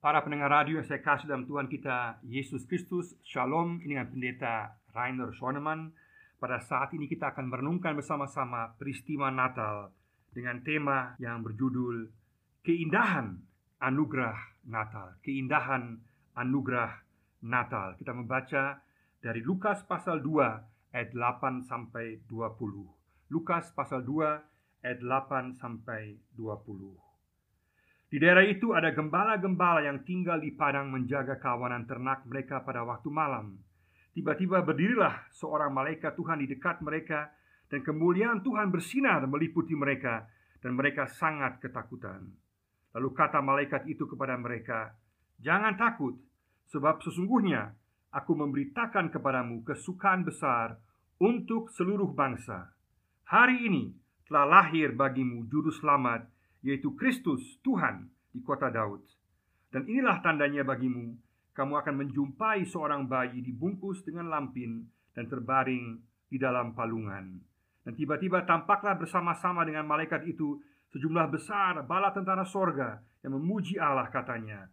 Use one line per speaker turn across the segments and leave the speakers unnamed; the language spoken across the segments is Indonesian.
Para pendengar radio yang saya kasih dalam Tuhan kita Yesus Kristus, Shalom ini dengan pendeta Rainer Schoenemann. Pada saat ini kita akan merenungkan bersama-sama peristiwa Natal dengan tema yang berjudul Keindahan Anugerah Natal. Keindahan Anugerah Natal. Kita membaca dari Lukas pasal 2 ayat 8 sampai 20. Lukas pasal 2 ayat 8 sampai 20. Di daerah itu ada gembala-gembala yang tinggal di padang menjaga kawanan ternak mereka pada waktu malam. Tiba-tiba berdirilah seorang malaikat Tuhan di dekat mereka dan kemuliaan Tuhan bersinar meliputi mereka dan mereka sangat ketakutan. Lalu kata malaikat itu kepada mereka, "Jangan takut, sebab sesungguhnya aku memberitakan kepadamu kesukaan besar untuk seluruh bangsa. Hari ini telah lahir bagimu juru selamat yaitu Kristus Tuhan di kota Daud. Dan inilah tandanya bagimu, kamu akan menjumpai seorang bayi dibungkus dengan lampin dan terbaring di dalam palungan. Dan tiba-tiba tampaklah bersama-sama dengan malaikat itu sejumlah besar bala tentara sorga yang memuji Allah katanya.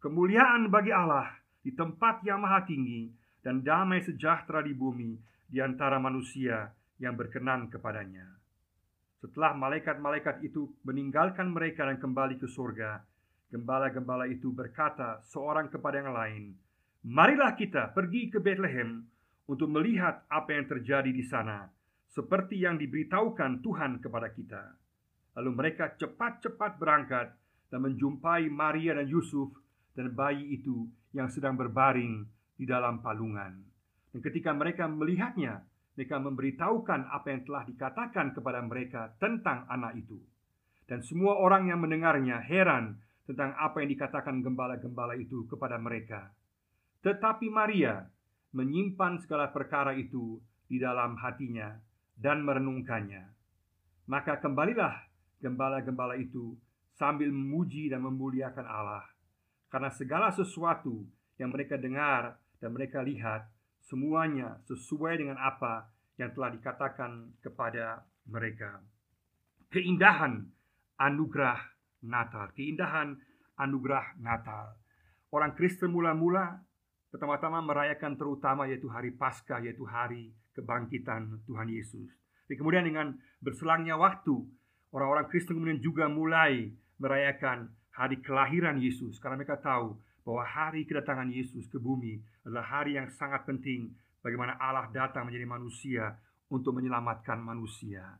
Kemuliaan bagi Allah di tempat yang maha tinggi dan damai sejahtera di bumi di antara manusia yang berkenan kepadanya. Setelah malaikat-malaikat itu meninggalkan mereka dan kembali ke surga, gembala-gembala itu berkata seorang kepada yang lain, "Marilah kita pergi ke Bethlehem untuk melihat apa yang terjadi di sana, seperti yang diberitahukan Tuhan kepada kita." Lalu mereka cepat-cepat berangkat dan menjumpai Maria dan Yusuf dan bayi itu yang sedang berbaring di dalam palungan. Dan ketika mereka melihatnya, mereka memberitahukan apa yang telah dikatakan kepada mereka tentang anak itu. Dan semua orang yang mendengarnya heran tentang apa yang dikatakan gembala-gembala itu kepada mereka. Tetapi Maria menyimpan segala perkara itu di dalam hatinya dan merenungkannya. Maka kembalilah gembala-gembala itu sambil memuji dan memuliakan Allah karena segala sesuatu yang mereka dengar dan mereka lihat semuanya sesuai dengan apa yang telah dikatakan kepada mereka. Keindahan anugerah Natal, keindahan anugerah Natal. Orang Kristen mula-mula pertama-tama merayakan terutama yaitu hari Paskah, yaitu hari kebangkitan Tuhan Yesus. Dan kemudian dengan berselangnya waktu, orang-orang Kristen kemudian juga mulai merayakan hari kelahiran Yesus karena mereka tahu bahwa hari kedatangan Yesus ke bumi adalah hari yang sangat penting bagaimana Allah datang menjadi manusia untuk menyelamatkan manusia.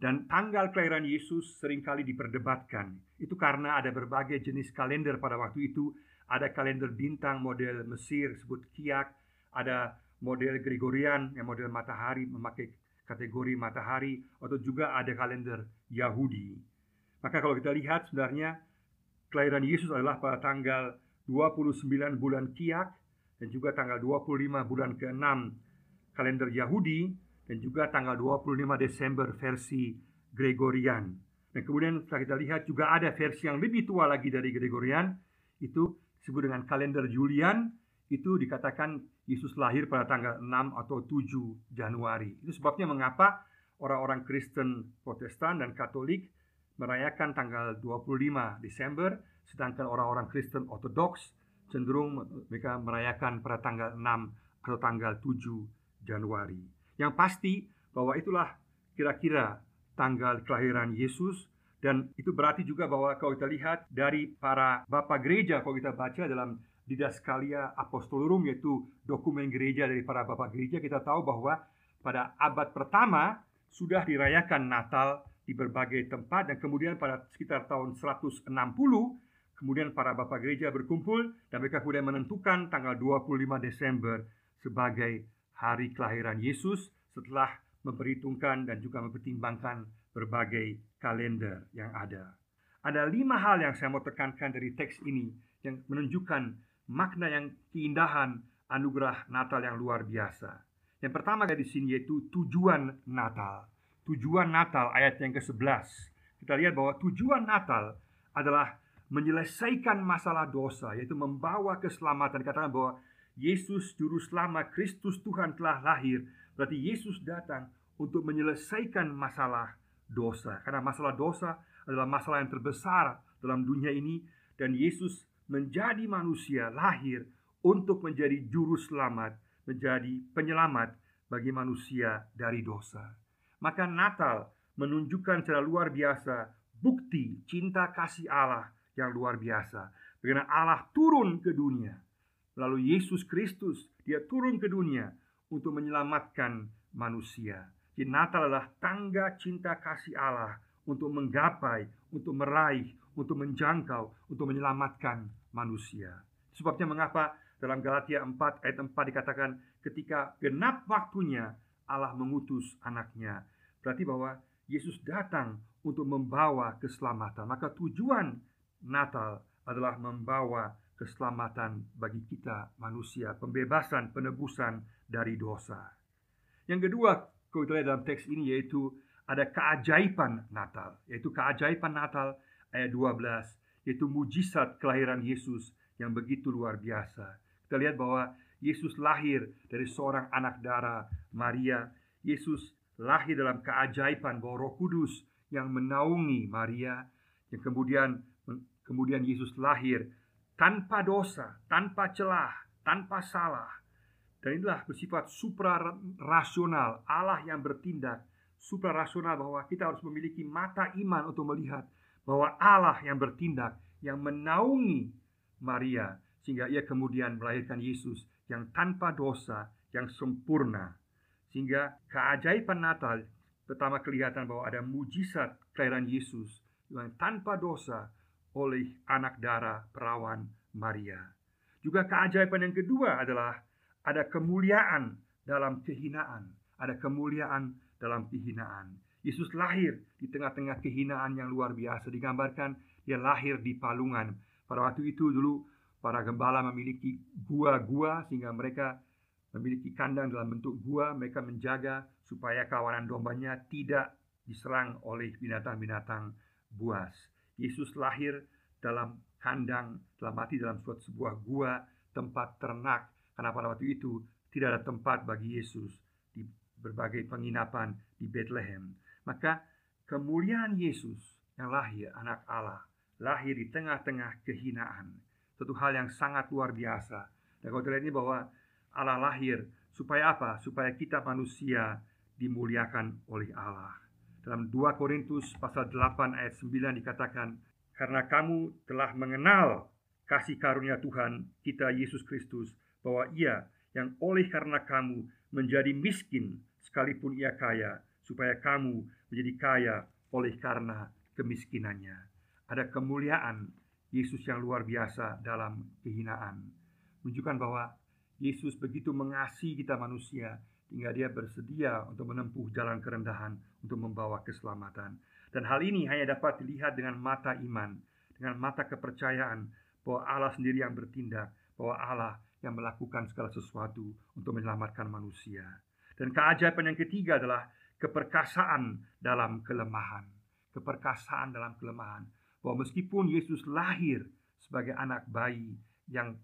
Dan tanggal kelahiran Yesus sering kali diperdebatkan. Itu karena ada berbagai jenis kalender pada waktu itu. Ada kalender bintang model Mesir sebut kiak, ada model Gregorian yang model matahari memakai kategori matahari atau juga ada kalender Yahudi. Maka kalau kita lihat sebenarnya kelahiran Yesus adalah pada tanggal 29 bulan Kiak dan juga tanggal 25 bulan ke-6 kalender Yahudi dan juga tanggal 25 Desember versi Gregorian. Dan kemudian setelah kita lihat juga ada versi yang lebih tua lagi dari Gregorian itu disebut dengan kalender Julian itu dikatakan Yesus lahir pada tanggal 6 atau 7 Januari. Itu sebabnya mengapa orang-orang Kristen Protestan dan Katolik merayakan tanggal 25 Desember Sedangkan orang-orang Kristen Ortodoks cenderung mereka merayakan pada tanggal 6 atau tanggal 7 Januari. Yang pasti bahwa itulah kira-kira tanggal kelahiran Yesus dan itu berarti juga bahwa kalau kita lihat dari para bapak gereja kalau kita baca dalam Didaskalia Apostolorum yaitu dokumen gereja dari para bapak gereja kita tahu bahwa pada abad pertama sudah dirayakan Natal di berbagai tempat dan kemudian pada sekitar tahun 160 Kemudian para bapak gereja berkumpul dan mereka kemudian menentukan tanggal 25 Desember sebagai hari kelahiran Yesus setelah memperhitungkan dan juga mempertimbangkan berbagai kalender yang ada. Ada lima hal yang saya mau tekankan dari teks ini yang menunjukkan makna yang keindahan anugerah Natal yang luar biasa. Yang pertama di sini yaitu tujuan Natal. Tujuan Natal ayat yang ke-11. Kita lihat bahwa tujuan Natal adalah menyelesaikan masalah dosa yaitu membawa keselamatan. Dikatakan bahwa Yesus juru selamat Kristus Tuhan telah lahir. Berarti Yesus datang untuk menyelesaikan masalah dosa. Karena masalah dosa adalah masalah yang terbesar dalam dunia ini. Dan Yesus menjadi manusia lahir untuk menjadi juru selamat, menjadi penyelamat bagi manusia dari dosa. Maka Natal menunjukkan secara luar biasa bukti cinta kasih Allah yang luar biasa. Bagaimana Allah turun ke dunia Lalu Yesus Kristus dia turun ke dunia untuk menyelamatkan manusia. Jadi Natal adalah tangga cinta kasih Allah untuk menggapai, untuk meraih, untuk menjangkau, untuk menyelamatkan manusia. Sebabnya mengapa dalam Galatia 4 ayat 4 dikatakan ketika genap waktunya Allah mengutus anaknya. Berarti bahwa Yesus datang untuk membawa keselamatan. Maka tujuan Natal adalah membawa keselamatan bagi kita manusia, pembebasan, penebusan dari dosa. Yang kedua, kalau kita lihat dalam teks ini yaitu ada keajaiban Natal, yaitu keajaiban Natal ayat 12, yaitu mujizat kelahiran Yesus yang begitu luar biasa. Kita lihat bahwa Yesus lahir dari seorang anak darah Maria. Yesus lahir dalam keajaiban bahwa Roh Kudus yang menaungi Maria, yang kemudian kemudian Yesus lahir tanpa dosa, tanpa celah, tanpa salah. Dan inilah bersifat supra-rasional, Allah yang bertindak supra-rasional bahwa kita harus memiliki mata iman untuk melihat bahwa Allah yang bertindak, yang menaungi Maria sehingga ia kemudian melahirkan Yesus yang tanpa dosa, yang sempurna. Sehingga keajaiban Natal pertama kelihatan bahwa ada mujizat kelahiran Yesus yang tanpa dosa, oleh anak darah perawan Maria. Juga keajaiban yang kedua adalah ada kemuliaan dalam kehinaan, ada kemuliaan dalam kehinaan. Yesus lahir di tengah-tengah kehinaan yang luar biasa. Digambarkan dia lahir di palungan. Pada waktu itu dulu para gembala memiliki gua-gua sehingga mereka memiliki kandang dalam bentuk gua. Mereka menjaga supaya kawanan dombanya tidak diserang oleh binatang-binatang buas. Yesus lahir dalam kandang, dalam mati dalam suatu sebuah gua, tempat ternak. Karena pada waktu itu tidak ada tempat bagi Yesus di berbagai penginapan di Bethlehem. Maka kemuliaan Yesus yang lahir anak Allah, lahir di tengah-tengah kehinaan. Satu hal yang sangat luar biasa. Dan kalau kita ini bahwa Allah lahir supaya apa? Supaya kita manusia dimuliakan oleh Allah. Dalam 2 Korintus pasal 8 ayat 9 dikatakan karena kamu telah mengenal kasih karunia Tuhan kita Yesus Kristus bahwa Ia yang oleh karena kamu menjadi miskin sekalipun Ia kaya supaya kamu menjadi kaya oleh karena kemiskinannya. Ada kemuliaan Yesus yang luar biasa dalam kehinaan. Menunjukkan bahwa Yesus begitu mengasihi kita manusia hingga dia bersedia untuk menempuh jalan kerendahan untuk membawa keselamatan. Dan hal ini hanya dapat dilihat dengan mata iman, dengan mata kepercayaan bahwa Allah sendiri yang bertindak, bahwa Allah yang melakukan segala sesuatu untuk menyelamatkan manusia. Dan keajaiban yang ketiga adalah keperkasaan dalam kelemahan. Keperkasaan dalam kelemahan. Bahwa meskipun Yesus lahir sebagai anak bayi yang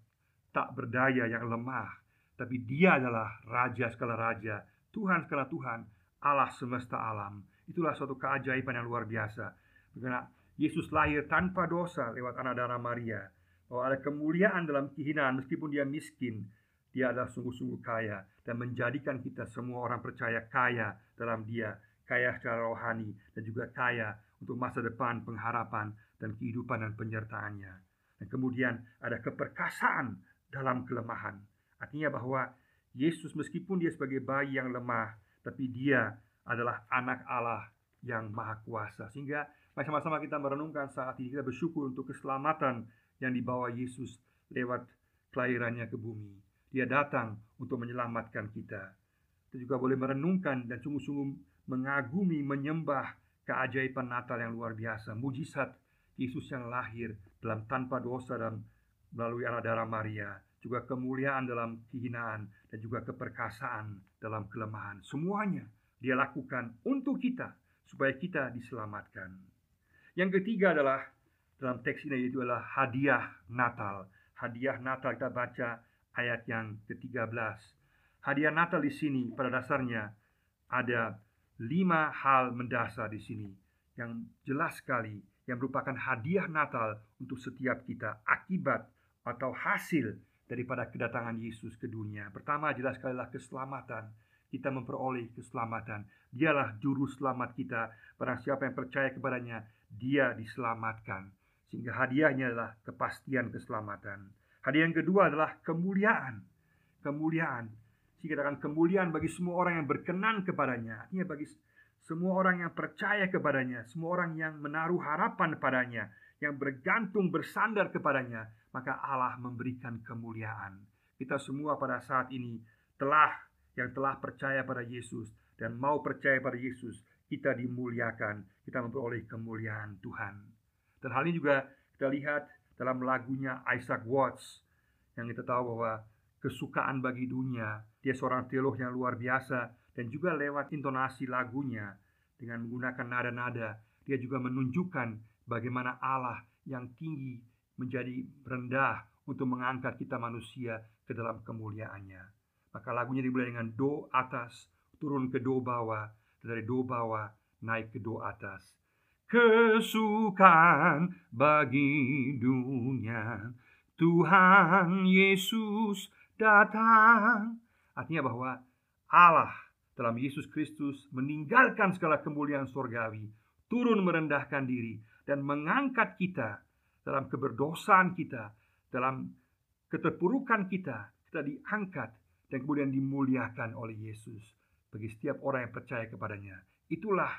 tak berdaya, yang lemah, tapi dia adalah raja segala raja, Tuhan segala Tuhan, Allah semesta alam Itulah suatu keajaiban yang luar biasa. Karena Yesus lahir tanpa dosa lewat anak darah Maria. Bahwa ada kemuliaan dalam kehinaan meskipun dia miskin. Dia adalah sungguh-sungguh kaya dan menjadikan kita semua orang percaya kaya dalam dia. Kaya secara rohani dan juga kaya untuk masa depan, pengharapan, dan kehidupan dan penyertaannya. Dan kemudian ada keperkasaan dalam kelemahan. Artinya bahwa Yesus meskipun dia sebagai bayi yang lemah, tapi dia adalah anak Allah yang maha kuasa. Sehingga sama-sama kita merenungkan saat ini Kita bersyukur untuk keselamatan yang dibawa Yesus lewat kelahirannya ke bumi. Dia datang untuk menyelamatkan kita. Kita juga boleh merenungkan dan sungguh-sungguh mengagumi, menyembah keajaiban Natal yang luar biasa. Mujizat Yesus yang lahir dalam tanpa dosa dan melalui anak darah Maria juga kemuliaan dalam kehinaan dan juga keperkasaan dalam kelemahan semuanya dia lakukan untuk kita supaya kita diselamatkan. Yang ketiga adalah dalam teks ini yaitu adalah hadiah Natal. Hadiah Natal kita baca ayat yang ke-13. Hadiah Natal di sini pada dasarnya ada lima hal mendasar di sini yang jelas sekali yang merupakan hadiah Natal untuk setiap kita akibat atau hasil daripada kedatangan Yesus ke dunia. Pertama jelas sekali lah keselamatan. Kita memperoleh keselamatan. Dialah juru selamat kita. Barang siapa yang percaya kepadanya, dia diselamatkan. Sehingga hadiahnya adalah kepastian keselamatan. Hadiah yang kedua adalah kemuliaan. Kemuliaan. Sehingga akan kemuliaan bagi semua orang yang berkenan kepadanya. Artinya bagi semua orang yang percaya kepadanya, semua orang yang menaruh harapan padanya, yang bergantung bersandar kepadanya, maka Allah memberikan kemuliaan. Kita semua pada saat ini telah yang telah percaya pada Yesus dan mau percaya pada Yesus, kita dimuliakan, kita memperoleh kemuliaan Tuhan. Dan hal ini juga kita lihat dalam lagunya Isaac Watts yang kita tahu bahwa kesukaan bagi dunia, dia seorang teolog yang luar biasa dan juga lewat intonasi lagunya dengan menggunakan nada-nada, dia juga menunjukkan bagaimana Allah yang tinggi menjadi rendah untuk mengangkat kita manusia ke dalam kemuliaannya. Maka lagunya dimulai dengan do atas, turun ke do bawah, dari do bawah naik ke do atas. Kesukaan bagi dunia, Tuhan Yesus datang. Artinya bahwa Allah dalam Yesus Kristus meninggalkan segala kemuliaan surgawi, turun merendahkan diri dan mengangkat kita dalam keberdosaan kita, dalam keterpurukan kita, kita diangkat dan kemudian dimuliakan oleh Yesus bagi setiap orang yang percaya kepadanya. Itulah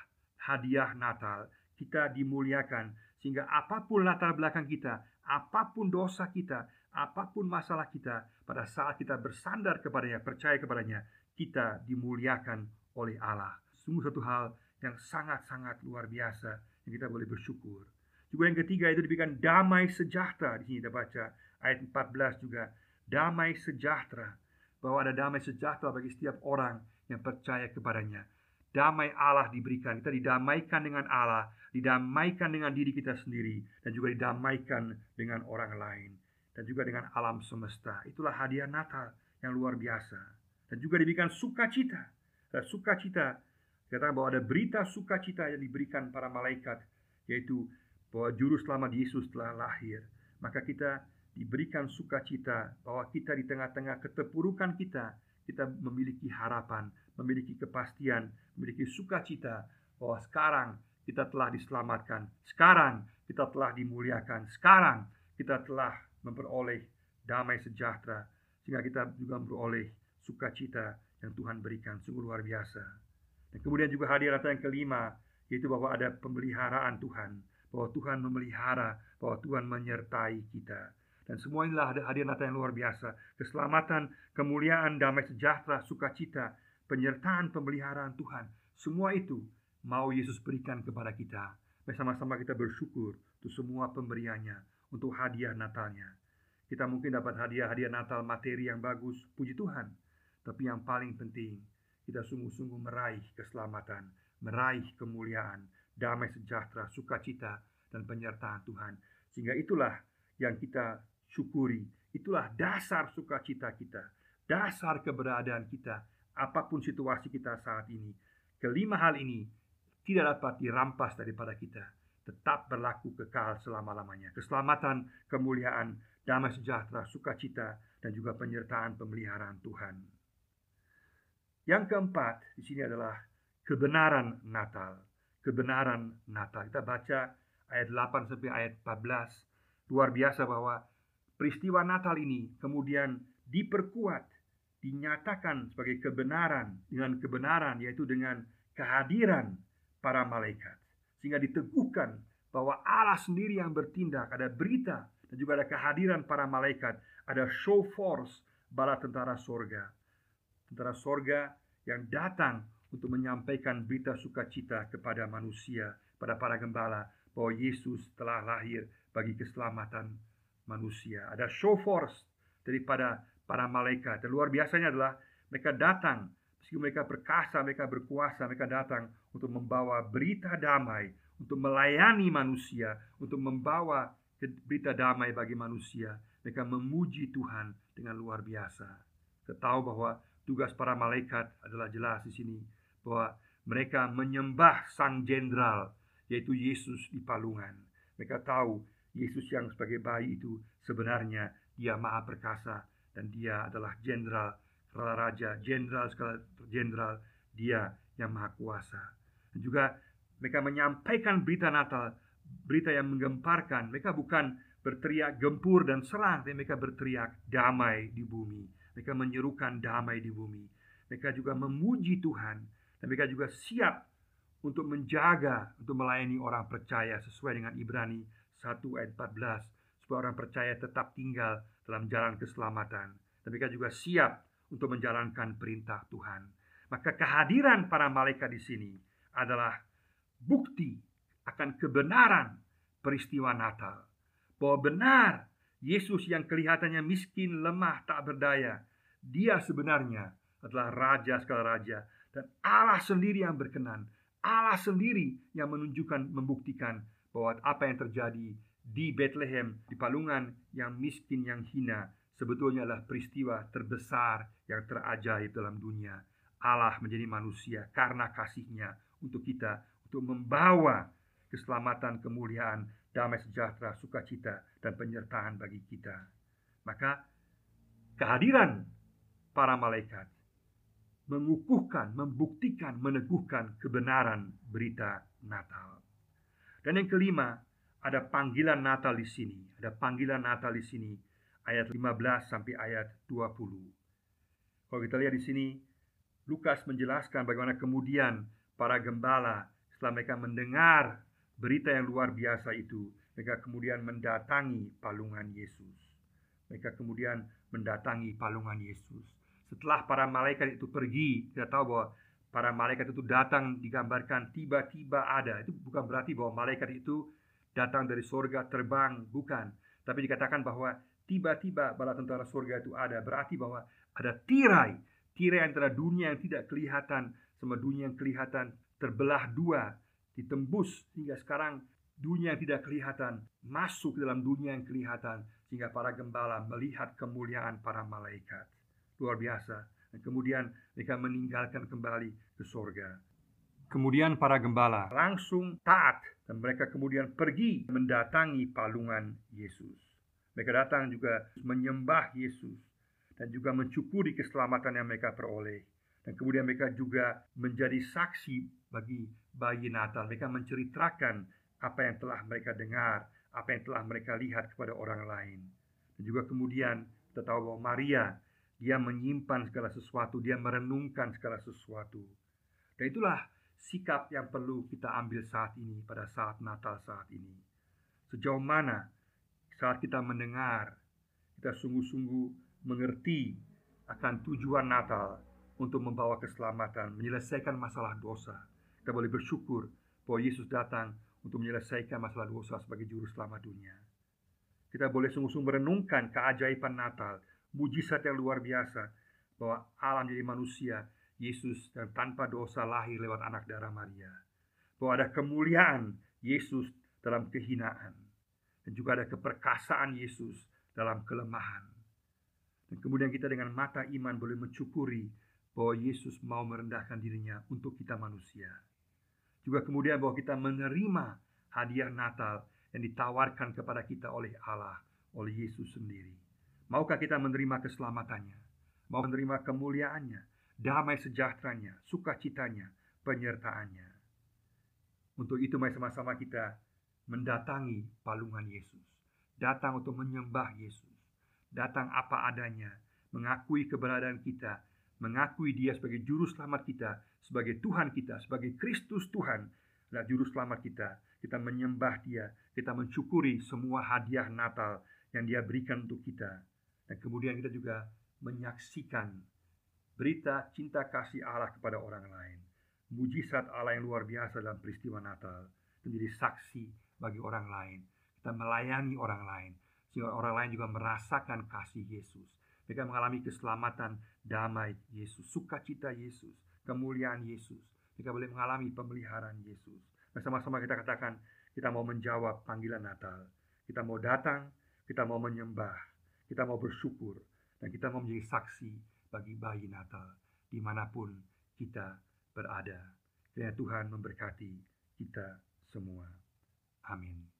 hadiah Natal. Kita dimuliakan sehingga apa pun latar belakang kita, apa pun dosa kita, apa pun masalah kita, pada saat kita bersandar kepadanya, percaya kepadanya, kita dimuliakan oleh Allah. Sungguh satu hal yang sangat-sangat luar biasa yang kita boleh bersyukur. Juga yang ketiga itu diberikan damai sejahtera. Di sini kita baca ayat 14 juga damai sejahtera. Bahwa ada damai sejahtera bagi setiap orang yang percaya kepadanya. Damai Allah diberikan. Kita didamaikan dengan Allah, didamaikan dengan diri kita sendiri, dan juga didamaikan dengan orang lain, dan juga dengan alam semesta. Itulah hadiah Natal yang luar biasa dan juga diberikan sukacita. Dan sukacita katakan bahwa ada berita sukacita yang diberikan para malaikat yaitu bahwa juru selamat Yesus telah lahir. Maka kita diberikan sukacita bahwa kita di tengah-tengah keterpurukan kita kita memiliki harapan, memiliki kepastian, memiliki sukacita bahwa sekarang kita telah diselamatkan, sekarang kita telah dimuliakan, sekarang kita telah memperoleh damai sejahtera sehingga kita juga memperoleh sukacita yang Tuhan berikan sungguh luar biasa. Dan kemudian juga hadir kata yang kelima yaitu bahwa ada pemeliharaan Tuhan, bahwa Tuhan memelihara, bahwa Tuhan menyertai kita. Dan semua inilah hadir Natal yang luar biasa. Keselamatan, kemuliaan, damai sejahtera, sukacita, penyertaan, pemeliharaan Tuhan. Semua itu mau Yesus berikan kepada kita. Bersama-sama kita bersyukur untuk semua pemberiannya, untuk hadiah Natalnya. Kita mungkin dapat hadiah-hadiah Natal materi yang bagus, puji Tuhan. Tapi yang paling penting, kita sungguh-sungguh meraih keselamatan, meraih kemuliaan, damai sejahtera, sukacita, dan penyertaan Tuhan. Sehingga itulah yang kita syukuri. Itulah dasar sukacita kita, dasar keberadaan kita, apa pun situasi kita saat ini. Kelima hal ini tidak dapat dirampas daripada kita, tetap berlaku kekal selama-lamanya. Keselamatan, kemuliaan, damai sejahtera, sukacita, dan juga penyertaan pemeliharaan Tuhan. Yang keempat di sini adalah kebenaran Natal. Kebenaran Natal. Kita baca ayat 8 sampai ayat 14. Luar biasa bahwa peristiwa Natal ini kemudian diperkuat, dinyatakan sebagai kebenaran dengan kebenaran yaitu dengan kehadiran para malaikat. Sehingga diteguhkan bahwa Allah sendiri yang bertindak, ada berita dan juga ada kehadiran para malaikat, ada show force bala tentara sorga tentara sorga yang datang untuk menyampaikan berita sukacita kepada manusia, pada para gembala, bahwa Yesus telah lahir bagi keselamatan manusia. Ada show force daripada para malaikat. Dan luar biasanya adalah mereka datang, meskipun mereka perkasa, mereka berkuasa, mereka datang untuk membawa berita damai, untuk melayani manusia, untuk membawa berita damai bagi manusia. Mereka memuji Tuhan dengan luar biasa. Kita tahu bahwa Tugas para malaikat adalah jelas di sini bahwa mereka menyembah sang jenderal yaitu Yesus di palungan. Mereka tahu Yesus yang sebagai bayi itu sebenarnya dia maha perkasa dan dia adalah jenderal raja, jenderal segala jenderal, dia yang maha kuasa. Dan juga mereka menyampaikan berita Natal, berita yang menggemparkan. Mereka bukan berteriak gempur dan serang, tapi mereka berteriak damai di bumi. Mereka menyerukan damai di bumi. Mereka juga memuji Tuhan dan mereka juga siap untuk menjaga, untuk melayani orang percaya sesuai dengan Ibrani 1 ayat 14 supaya orang percaya tetap tinggal dalam jalan keselamatan. Mereka juga siap untuk menjalankan perintah Tuhan. Maka kehadiran para malaikat di sini adalah bukti akan kebenaran peristiwa Natal. Bahwa benar Yesus yang kelihatannya miskin, lemah, tak berdaya, dia sebenarnya adalah raja segala raja dan Allah sendiri yang berkenan. Allah sendiri yang menunjukkan membuktikan bahwa apa yang terjadi di Bethlehem, di palungan yang miskin yang hina sebetulnya adalah peristiwa terbesar yang terajaib dalam dunia. Allah menjadi manusia karena kasihnya untuk kita, untuk membawa keselamatan, kemuliaan, damai sejahtera, sukacita, dan penyertaan bagi kita. Maka kehadiran para malaikat mengukuhkan, membuktikan, meneguhkan kebenaran berita Natal. Dan yang kelima, ada panggilan Natal di sini. Ada panggilan Natal di sini ayat 15 sampai ayat 20. Kalau kita lihat di sini, Lukas menjelaskan bagaimana kemudian para gembala setelah mereka mendengar berita yang luar biasa itu, mereka kemudian mendatangi palungan Yesus. Mereka kemudian mendatangi palungan Yesus. Setelah para malaikat itu pergi, kita tahu bahwa para malaikat itu datang digambarkan tiba-tiba ada. Itu bukan berarti bahwa malaikat itu datang dari surga terbang, bukan. Tapi dikatakan bahwa tiba-tiba bala tentara surga itu ada berarti bahwa ada tirai tirai antara dunia yang tidak kelihatan sama dunia yang kelihatan terbelah dua ditembus hingga sekarang dunia yang tidak kelihatan masuk ke dalam dunia yang kelihatan sehingga para gembala melihat kemuliaan para malaikat luar biasa dan kemudian mereka meninggalkan kembali ke surga kemudian para gembala langsung taat dan mereka kemudian pergi mendatangi palungan Yesus mereka datang juga menyembah Yesus dan juga mencukuri keselamatan yang mereka peroleh. Dan kemudian mereka juga menjadi saksi bagi bayi Natal. Mereka menceritakan apa yang telah mereka dengar, apa yang telah mereka lihat kepada orang lain. Dan juga kemudian kita tahu bahwa Maria dia menyimpan segala sesuatu, dia merenungkan segala sesuatu. Dan itulah sikap yang perlu kita ambil saat ini pada saat Natal saat ini. Sejauh mana saat kita mendengar, kita sungguh-sungguh mengerti akan tujuan Natal untuk membawa keselamatan, menyelesaikan masalah dosa. Kita boleh bersyukur bahwa Yesus datang untuk menyelesaikan masalah dosa sebagai juru selamat dunia. Kita boleh sungguh-sungguh merenungkan keajaiban Natal, mujizat yang luar biasa bahwa Allah menjadi manusia, Yesus dan tanpa dosa lahir lewat anak darah Maria. Bahwa ada kemuliaan Yesus dalam kehinaan dan juga ada keperkasaan Yesus dalam kelemahan. Dan kemudian kita dengan mata iman boleh mencukuri bahwa Yesus mau merendahkan dirinya untuk kita manusia. Juga kemudian bahwa kita menerima hadiah Natal yang ditawarkan kepada kita oleh Allah, oleh Yesus sendiri. Maukah kita menerima keselamatannya? Mau menerima kemuliaannya, damai sejahteranya, sukacitanya, penyertaannya. Untuk itu mari sama-sama kita mendatangi palungan Yesus, datang untuk menyembah Yesus, datang apa adanya, mengakui keberadaan kita, mengakui Dia sebagai juru selamat kita, sebagai Tuhan kita, sebagai Kristus Tuhan adalah juru selamat kita. Kita menyembah Dia, kita mencukuri semua hadiah Natal yang Dia berikan untuk kita. Dan kemudian kita juga menyaksikan berita cinta kasih Allah kepada orang lain. Mujizat Allah yang luar biasa dalam peristiwa Natal menjadi saksi bagi orang lain. Kita melayani orang lain sehingga orang lain juga merasakan kasih Yesus. Mereka mengalami keselamatan, damai Yesus, sukacita Yesus, kemuliaan Yesus. Mereka boleh mengalami pemeliharaan Yesus. Bersama-sama kita katakan, kita mau menjawab panggilan Natal. Kita mau datang, kita mau menyembah, kita mau bersyukur, dan kita mau menjadi saksi bagi bayi Natal di mana pun kita berada. Kiranya Tuhan memberkati kita semua. Amin.